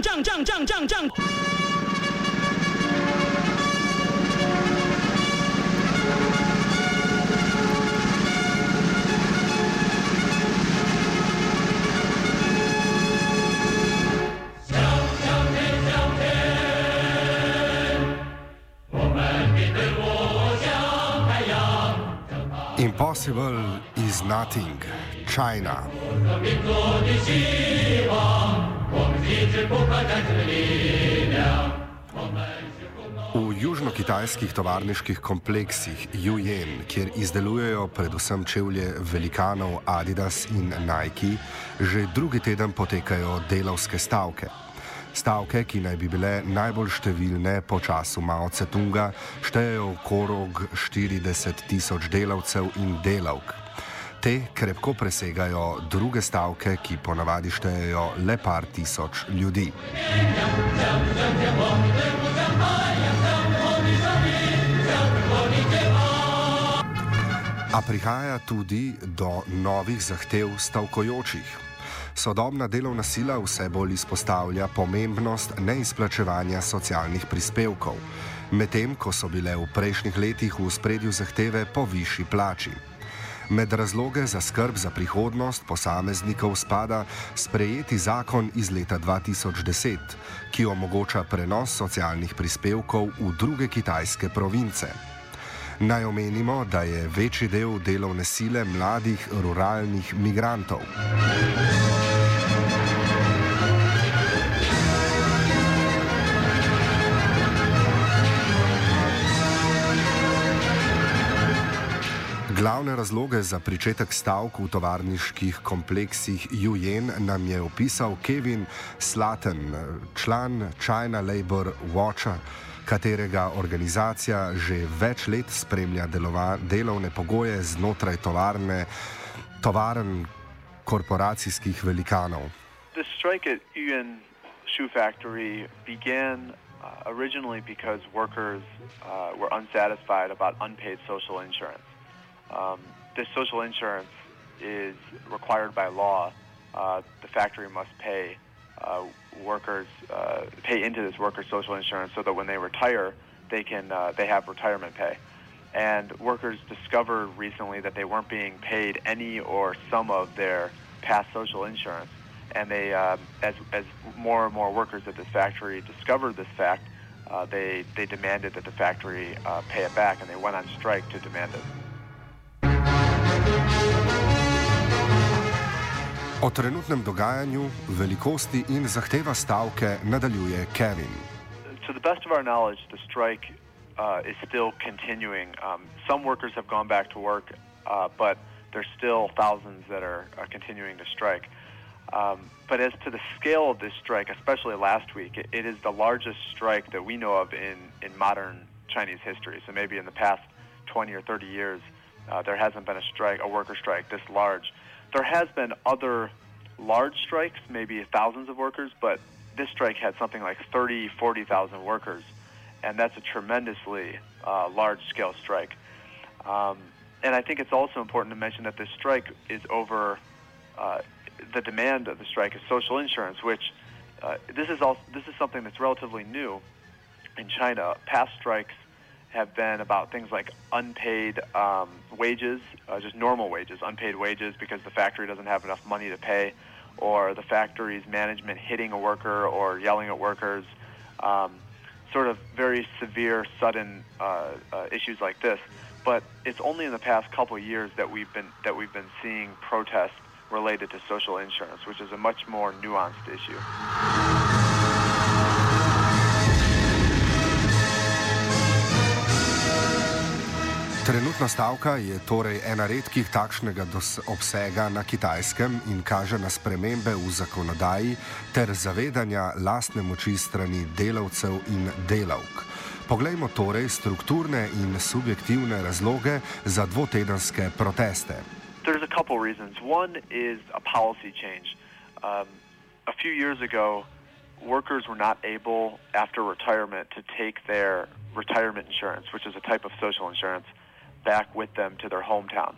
仗仗仗仗仗仗。Impossible is nothing. China. V južno-kitajskih tovarniških kompleksih Yuyen, kjer izdelujejo predvsem čevlje velikanov Adidas in Nike, že drugi teden potekajo delovske stavke. Stavke, ki naj bi bile najbolj številne po času Mao Tse-tunga, štejejo okrog 40 tisoč delavcev in delavk. Te krepko presegajo druge stavke, ki ponavadi štejejo le par tisoč ljudi. A prihaja tudi do novih zahtev stavkojočih. Sodobna delovna sila vse bolj izpostavlja pomembnost neizplačevanja socialnih prispevkov, medtem ko so bile v prejšnjih letih v spredju zahteve po višji plači. Med razloge za skrb za prihodnost posameznikov spada sprejeti zakon iz leta 2010, ki omogoča prenos socialnih prispevkov v druge kitajske province. Naj omenimo, da je večji del delovne sile mladih ruralnih migrantov. Glavne razloge za pričetek stavk v tovarniških kompleksih UN nam je opisal Kevin Slaten, član China Labor Watcha, katerega organizacija že več let spremlja delova, delovne pogoje znotraj tovarne, tovaren korporacijskih velikanov. The strike at UN Shoe Factory began uh, originally because workers uh, were unsatisfied about unpaid social insurance. Um, this social insurance is required by law. Uh, the factory must pay uh, workers uh, pay into this workers' social insurance so that when they retire, they can uh, they have retirement pay. And workers discovered recently that they weren't being paid any or some of their past social insurance. And they, uh, as, as more and more workers at this factory discovered this fact, uh, they, they demanded that the factory pay it back, and they went on strike to demand it. O trenutnem dogajanju, velikosti in zahteva stavke nadaljuje Kevin. To the best of our knowledge, the strike uh, is still continuing. Um, some workers have gone back to work, uh, but there's still thousands that are, are continuing to strike. Um, but as to the scale of this strike, especially last week, it, it is the largest strike that we know of in, in modern Chinese history. So maybe in the past 20 or 30 years, uh, there hasn't been a strike, a worker strike this large. There has been other large strikes, maybe thousands of workers, but this strike had something like 30, 40,000 workers, and that's a tremendously uh, large-scale strike. Um, and I think it's also important to mention that this strike is over uh, the demand of the strike is social insurance, which uh, this is also this is something that's relatively new in China. Past strikes have been about things like unpaid um, wages, uh, just normal wages, unpaid wages because the factory doesn't have enough money to pay, or the factory's management hitting a worker or yelling at workers, um, sort of very severe, sudden uh, uh, issues like this. But it's only in the past couple of years that we've been that we've been seeing protests related to social insurance, which is a much more nuanced issue. Trenutna stavka je torej ena redkih takšnega obsega na kitajskem in kaže na spremembe v zakonodaji ter zavedanja lastne moči strani delavcev in delavk. Poglejmo torej strukturne in subjektivne razloge za dvotedenske proteste. There's a couple reasons. One is a policy change. Um, a few years ago, workers were not able, after retirement, to take their retirement insurance, which is a type of social insurance, back with them to their hometown.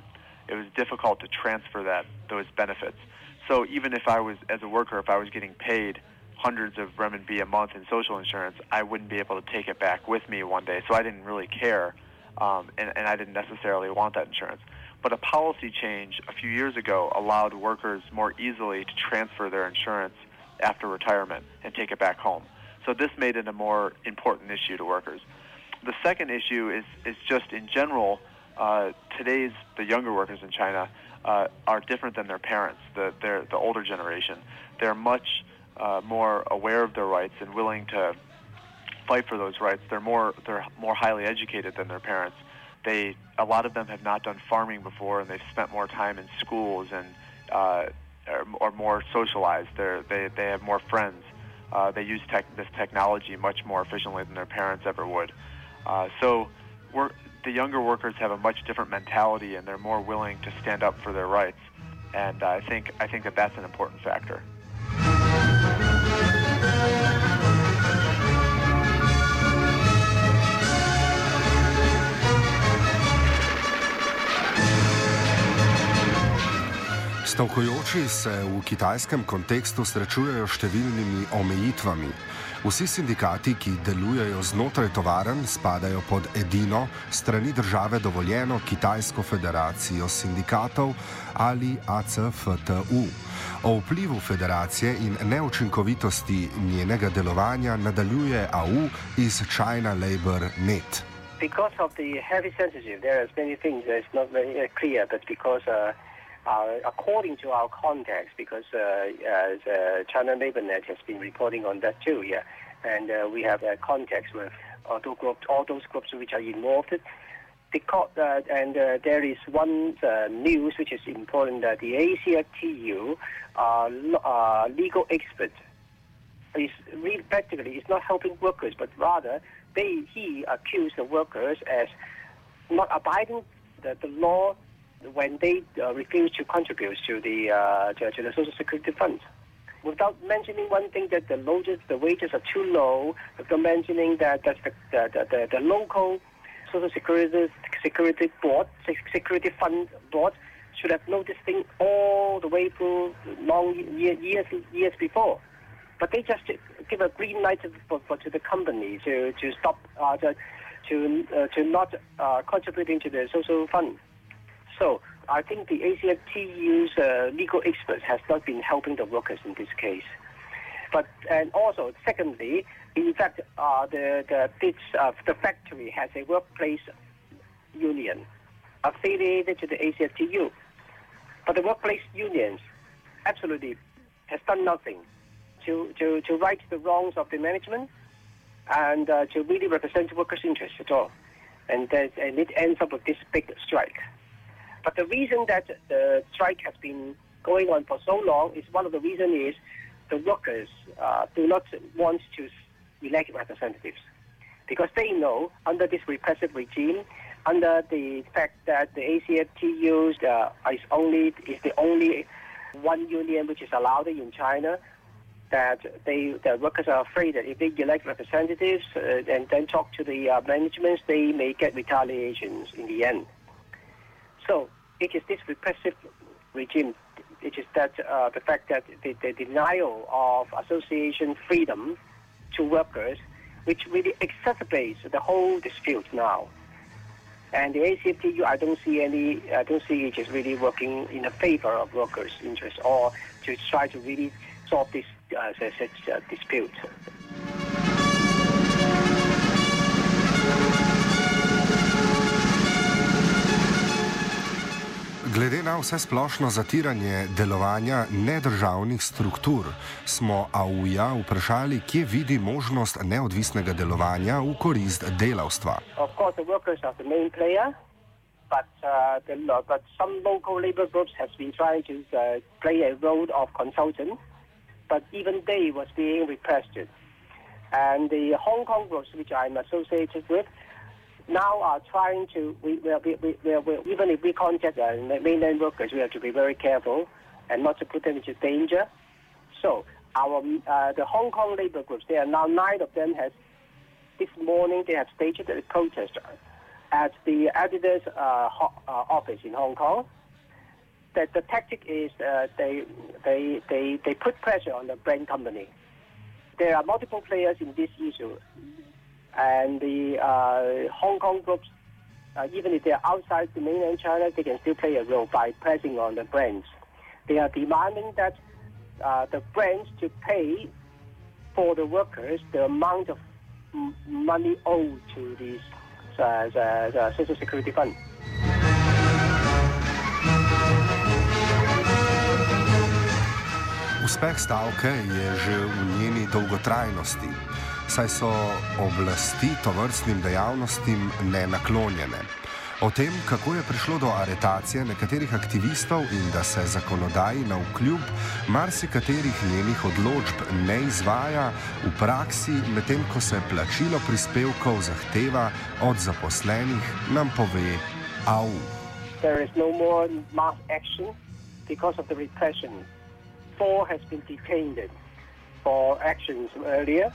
It was difficult to transfer that those benefits. So even if I was, as a worker, if I was getting paid hundreds of renminbi a month in social insurance, I wouldn't be able to take it back with me one day. So I didn't really care, um, and, and I didn't necessarily want that insurance. But a policy change a few years ago allowed workers more easily to transfer their insurance after retirement and take it back home. So this made it a more important issue to workers. The second issue is, is just in general uh, today's the younger workers in China uh, are different than their parents, the the older generation. They're much uh, more aware of their rights and willing to fight for those rights. They're more they're more highly educated than their parents. They a lot of them have not done farming before, and they've spent more time in schools and uh, are, are more socialized. They're, they they have more friends. Uh, they use tech, this technology much more efficiently than their parents ever would. Uh, so we're the younger workers have a much different mentality and they're more willing to stand up for their rights. And I think I think that that's an important factor. 'Stavkojoči se v kitajskem kontekstu srečujejo številnimi omejitvami. Vsi sindikati, ki delujejo znotraj tovaren, spadajo pod edino strani države dovoljeno Kitajsko federacijo sindikatov ali ACFTU. O vplivu federacije in neučinkovitosti njenega delovanja nadaljuje AU iz China Labor Net. Because of the heavy censorship, there are many things that's not very uh, clear, but because uh, uh, according to our context, because uh, uh, China Labor Net has been reporting on that too, yeah, and uh, we have a context with all those groups, all those groups which are involved. Because, uh, and uh, there is one news which is important that the ACFTU legal expert is practically is not helping workers, but rather they he accused the workers as not abiding the, the law when they uh, refuse to contribute to the uh, to, to, the Social Security Fund. Without mentioning one thing that the wages the wages are too low, without mentioning that that the, the, the, the local Social Security Security Board Security Fund Board should have noticed thing all the way through long year, years years before. But they just give a green light for, for to the company to to stop uh, to to, uh, to not uh, contributing to the social fund. So I think the ACFTU's uh, legal experts has not been helping the workers in this case. But and also, secondly, in fact, uh, the the this, the factory has a workplace union affiliated to the ACFTU, but the workplace unions absolutely has done nothing to to, to right the wrongs of the management and uh, to really represent workers' interests at all, and and it ends up with this big strike. But the reason that the strike has been going on for so long is one of the reasons is the workers uh, do not want to elect representatives because they know under this repressive regime, under the fact that the ACFTU uh, is only is the only one union which is allowed in China, that they the workers are afraid that if they elect representatives uh, and then talk to the uh, management, they may get retaliations in the end. So it is this repressive regime, it is that uh, the fact that the, the, denial of association freedom to workers, which really exacerbates the whole dispute now. And the ACFTU, I don't see any, I don't see it is really working in the favor of workers' interests or to try to really solve this uh, uh, dispute. Vse splošno zatiranje delovanja nedržavnih struktur, smo AUJA vprašali, kje vidi možnost neodvisnega delovanja v korist delavstva. But, uh, the, but some local labor groups have been trying to uh, play a role of consultant, but even they was being repressed. And the Hong Kong groups, which I'm associated with, now are trying to, we, we, we, we, we, even if we contact uh, mainland workers, we have to be very careful and not to put them into danger. So our uh, the Hong Kong labor groups, there are now nine of them has this morning they have staged a protest at the Adidas' uh, ho- uh, office in Hong Kong. That the tactic is uh, they, they, they, they put pressure on the brand company. There are multiple players in this issue and the uh, Hong Kong groups, uh, even if they are outside the mainland China, they can still play a role by pressing on the brands. They are demanding that uh, the brands to pay for the workers the amount of m- money owed to these uh, Social Security Fund. Uspeh stavke je že v njeni dolgotrajnosti, saj so oblasti tovrstnim dejavnostim nenaklonjene. O tem, kako je prišlo do aretacije nekaterih aktivistov in da se zakonodaji na vkljub marsikaterih njenih odločb ne izvaja v praksi, medtem ko se plačilo prispevkov zahteva od zaposlenih, nam pove AU. There is no more mass action because of the repression. Four has been detained for actions earlier,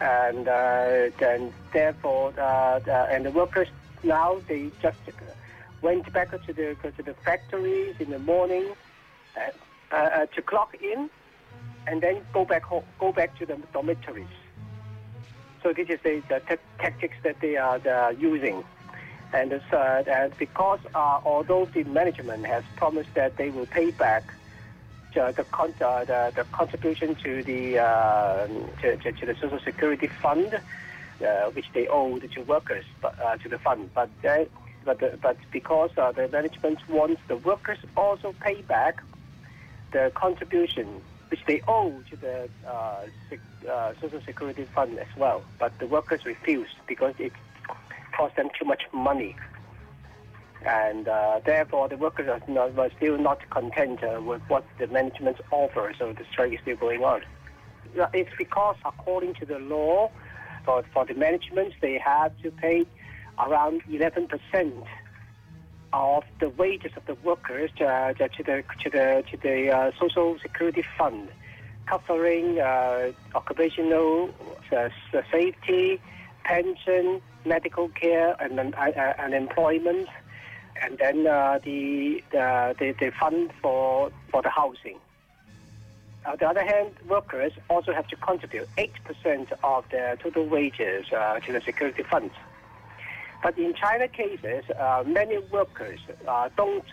and uh, then therefore, uh, the, and the workers now they just went back to the to the factories in the morning uh, uh, to clock in, and then go back home, go back to the dormitories. So this is the, the t- tactics that they are uh, using, and, uh, and because uh, although the management has promised that they will pay back uh, the, con- uh, the, the contribution to the uh, to, to, to the Social Security Fund, uh, which they owe to workers uh, to the fund, but but but because uh, the management wants the workers also pay back the contribution which they owe to the sec- Social Security Fund as well, but the workers refused because it cost them too much money and uh, therefore the workers are not, still not content uh, with what the management offers, so the strike is still going on. It's because according to the law, for, for the management, they have to pay around 11% of the wages of the workers uh, to the to the to the uh, social security fund, covering uh, occupational uh, safety, pension, medical care, and and, and employment and then uh, the, the, the the fund for for the housing. On the other hand, workers also have to contribute eight percent of their total wages uh, to the security fund. But in China cases, uh, many workers uh, don't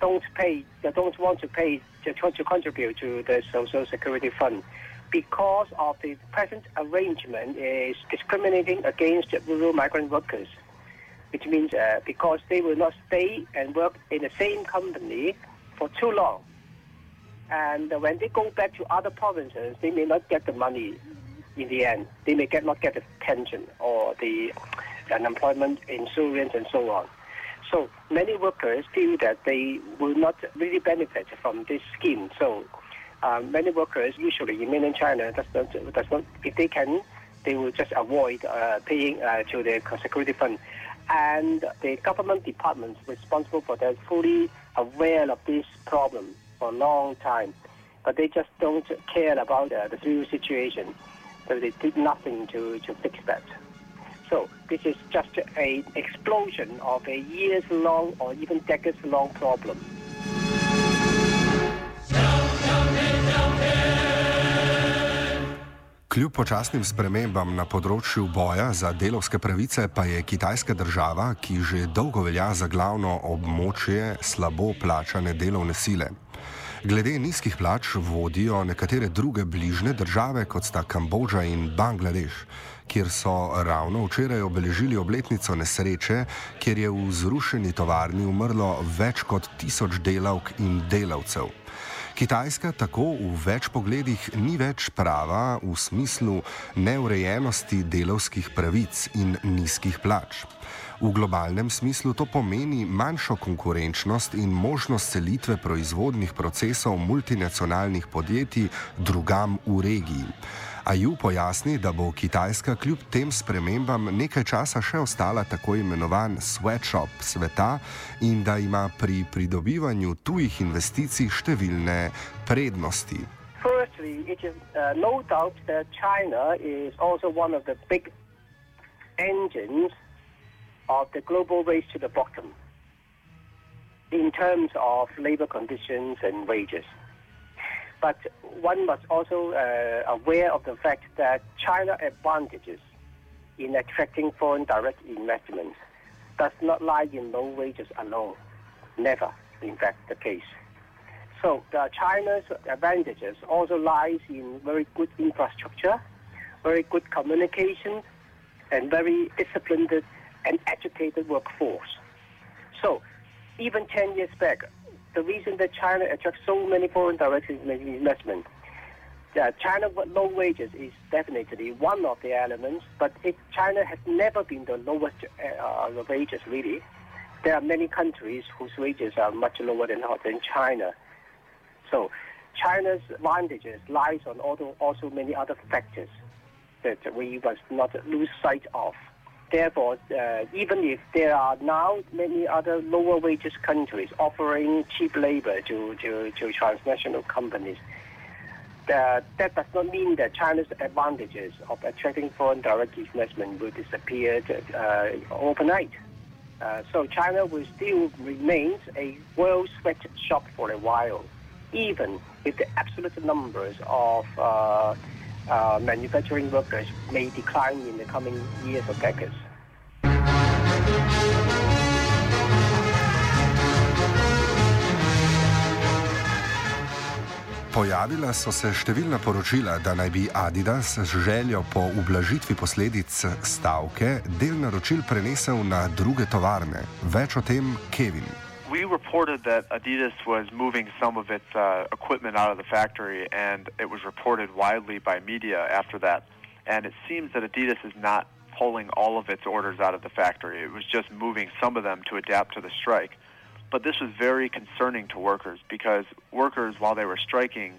don't pay, they don't want to pay to, to contribute to the social security fund because of the present arrangement is discriminating against rural migrant workers which means uh, because they will not stay and work in the same company for too long. And uh, when they go back to other provinces, they may not get the money in the end. They may get not get the pension or the unemployment insurance and so on. So many workers feel that they will not really benefit from this scheme. So um, many workers, usually in mainland China, does not, does not, if they can, they will just avoid uh, paying uh, to the security fund and the government departments responsible for that fully aware of this problem for a long time, but they just don't care about uh, the real situation. So they did nothing to, to fix that. So this is just an explosion of a years-long or even decades-long problem. Kljub počasnim spremembam na področju boja za delovske pravice, pa je Kitajska država, ki že dolgo velja za glavno območje slabo plačane delovne sile. Glede nizkih plač vodijo nekatere druge bližne države, kot sta Kambodža in Bangladeš, kjer so ravno včeraj obeležili obletnico nesreče, kjer je v zrušeni tovarni umrlo več kot tisoč delavk in delavcev. Kitajska tako v več pogledih ni več prava v smislu neurejenosti delovskih pravic in nizkih plač. V globalnem smislu to pomeni manjšo konkurenčnost in možnost selitve proizvodnih procesov multinacionalnih podjetij drugam v regiji. A ju pojasni, da bo Kitajska kljub tem spremembam nekaj časa še ostala tako imenovan sweatshop sveta in da ima pri pridobivanju tujih investicij številne prednosti. Firstly, it is uh, no doubt that China is also one of the big engines of the global race to the bottom in terms of labor conditions and wages. But one must also uh, aware of the fact that China advantages in attracting foreign direct investments does not lie in low wages alone. Never, in fact, the case. So China's advantages also lies in very good infrastructure, very good communication, and very disciplined and educated workforce. So, even 10 years back, the reason that China attracts so many foreign direct investment, uh, China low wages is definitely one of the elements, but it, China has never been the lowest uh, wages, really. There are many countries whose wages are much lower than, than China. So, China's advantages lies on also many other factors that we must not lose sight of therefore, uh, even if there are now many other lower wages countries offering cheap labor to, to, to transnational companies, that, that does not mean that China's advantages of attracting foreign direct investment will disappear uh, overnight. Uh, so China will still remain a world sweatshop for a while, even if the absolute numbers of uh, uh, manufacturing workers may decline in the coming years or decades. Pojavila so se številna poročila, da naj bi Adidas z željo po ublažitvi posledic stavke del naročil prenesel na druge tovarne. Več o tem Kevin. We reported that Adidas was moving some of its uh, equipment out of the factory, and it was reported widely by media after that. And it seems that Adidas is not pulling all of its orders out of the factory. It was just moving some of them to adapt to the strike. But this was very concerning to workers because workers, while they were striking,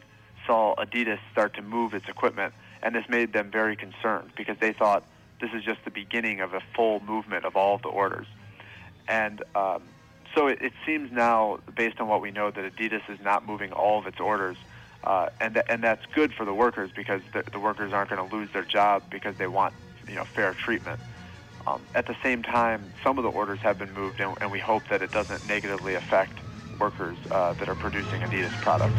saw Adidas start to move its equipment, and this made them very concerned because they thought this is just the beginning of a full movement of all of the orders. And um, so it, it, seems now, based on what we know, that Adidas is not moving all of its orders. Uh, and, th- and that's good for the workers because the, the workers aren't going to lose their job because they want you know fair treatment. Um, at the same time, some of the orders have been moved, and, and we hope that it doesn't negatively affect workers uh, that are producing Adidas products.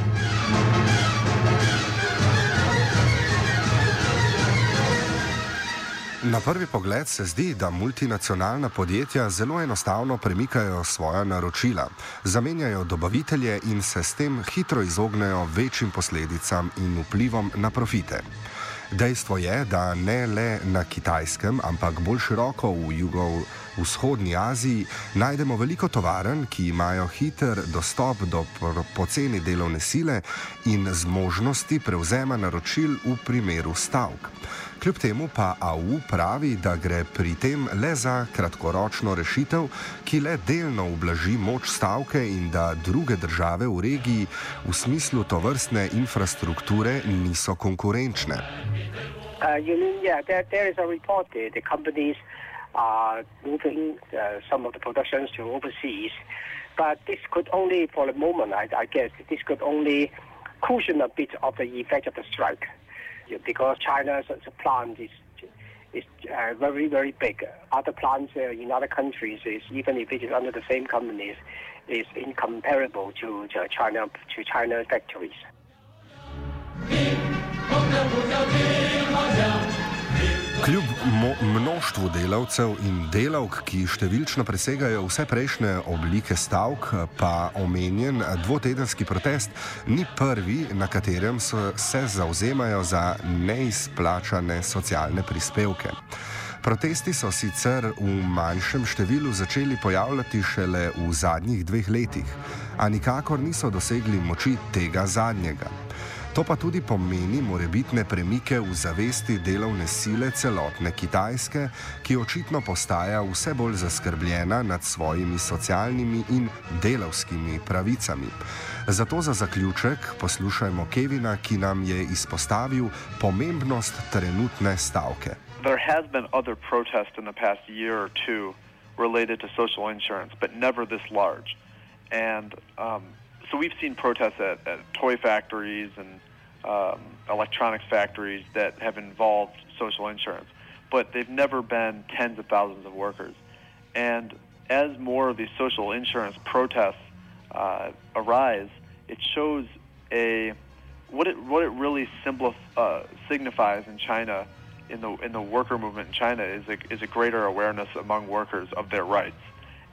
Na prvi pogled se zdi, da multinacionalna podjetja zelo enostavno premikajo svoja naročila, zamenjajo dobavitelje in se s tem hitro izognejo večjim posledicam in vplivom na profite. Dejstvo je, da ne le na kitajskem, ampak bolj široko v jugovzhodni Aziji najdemo veliko tovaren, ki imajo hiter dostop do poceni delovne sile in zmožnosti prevzema naročil v primeru stavk. Kljub temu pa AU pravi, da gre pri tem le za kratkoročno rešitev, ki le delno ublaži moč stavke in da druge države v regiji v smislu tovrstne infrastrukture niso konkurenčne. Uh, you mean, yeah, there, there is a report that the companies are moving uh, some of the productions to overseas, but this could only, for the moment, I, I guess, this could only cushion a bit of the effect of the strike. because China's plant is is uh, very very big. Other plants uh, in other countries is even if it is under the same companies is incomparable to, to China to China factories. Kljub množstvu delavcev in delavk, ki številčno presegajo vse prejšnje oblike stavk, pa omenjen dvotedenski protest ni prvi, na katerem so, se zauzemajo za neizplačane socialne prispevke. Protesti so sicer v manjšem številu začeli pojavljati šele v zadnjih dveh letih, a nikakor niso dosegli moči tega zadnjega. To pa tudi pomeni morebitne premike v zavesti delovne sile celotne Kitajske, ki očitno postaja vse bolj zaskrbljena nad svojimi socialnimi in delavskimi pravicami. Zato za zaključek poslušajmo Kevina, ki nam je izpostavil pomembnost trenutne stavke. There has been other protests in the past year or two related to social insurance, but never this large. And um, so we've seen protests at, at toy factories and um, electronics factories that have involved social insurance, but they've never been tens of thousands of workers. And as more of these social insurance protests uh, arise, it shows a what it what it really simplif- uh, signifies in China, in the in the worker movement in China, is a, is a greater awareness among workers of their rights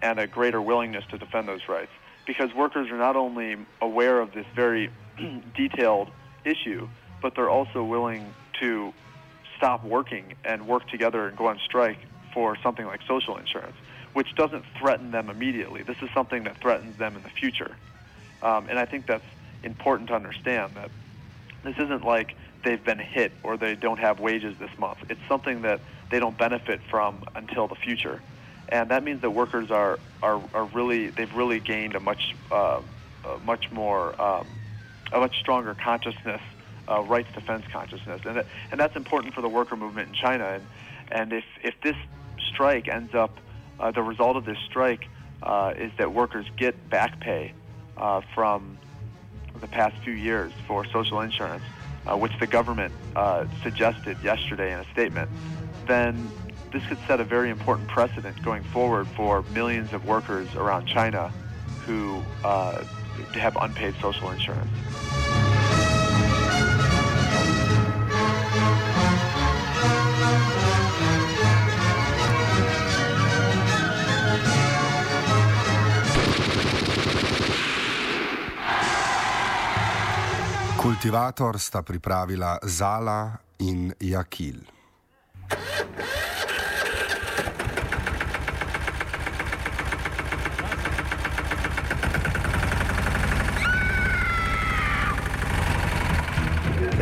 and a greater willingness to defend those rights. Because workers are not only aware of this very detailed issue, but they're also willing to stop working and work together and go on strike for something like social insurance, which doesn't threaten them immediately. This is something that threatens them in the future. Um, and I think that's important to understand that this isn't like they've been hit or they don't have wages this month. It's something that they don't benefit from until the future. And that means that workers are, are, are really, they've really gained a much, uh, a much more um, a much stronger consciousness, uh, rights defense consciousness, and that, and that's important for the worker movement in China. And and if if this strike ends up, uh, the result of this strike uh, is that workers get back pay uh, from the past few years for social insurance, uh, which the government suggested yesterday in a statement, then this could set a very important precedent going forward for millions of workers around China who uh, have unpaid social insurance. Kultivator sta pripravila Zala in Jakil.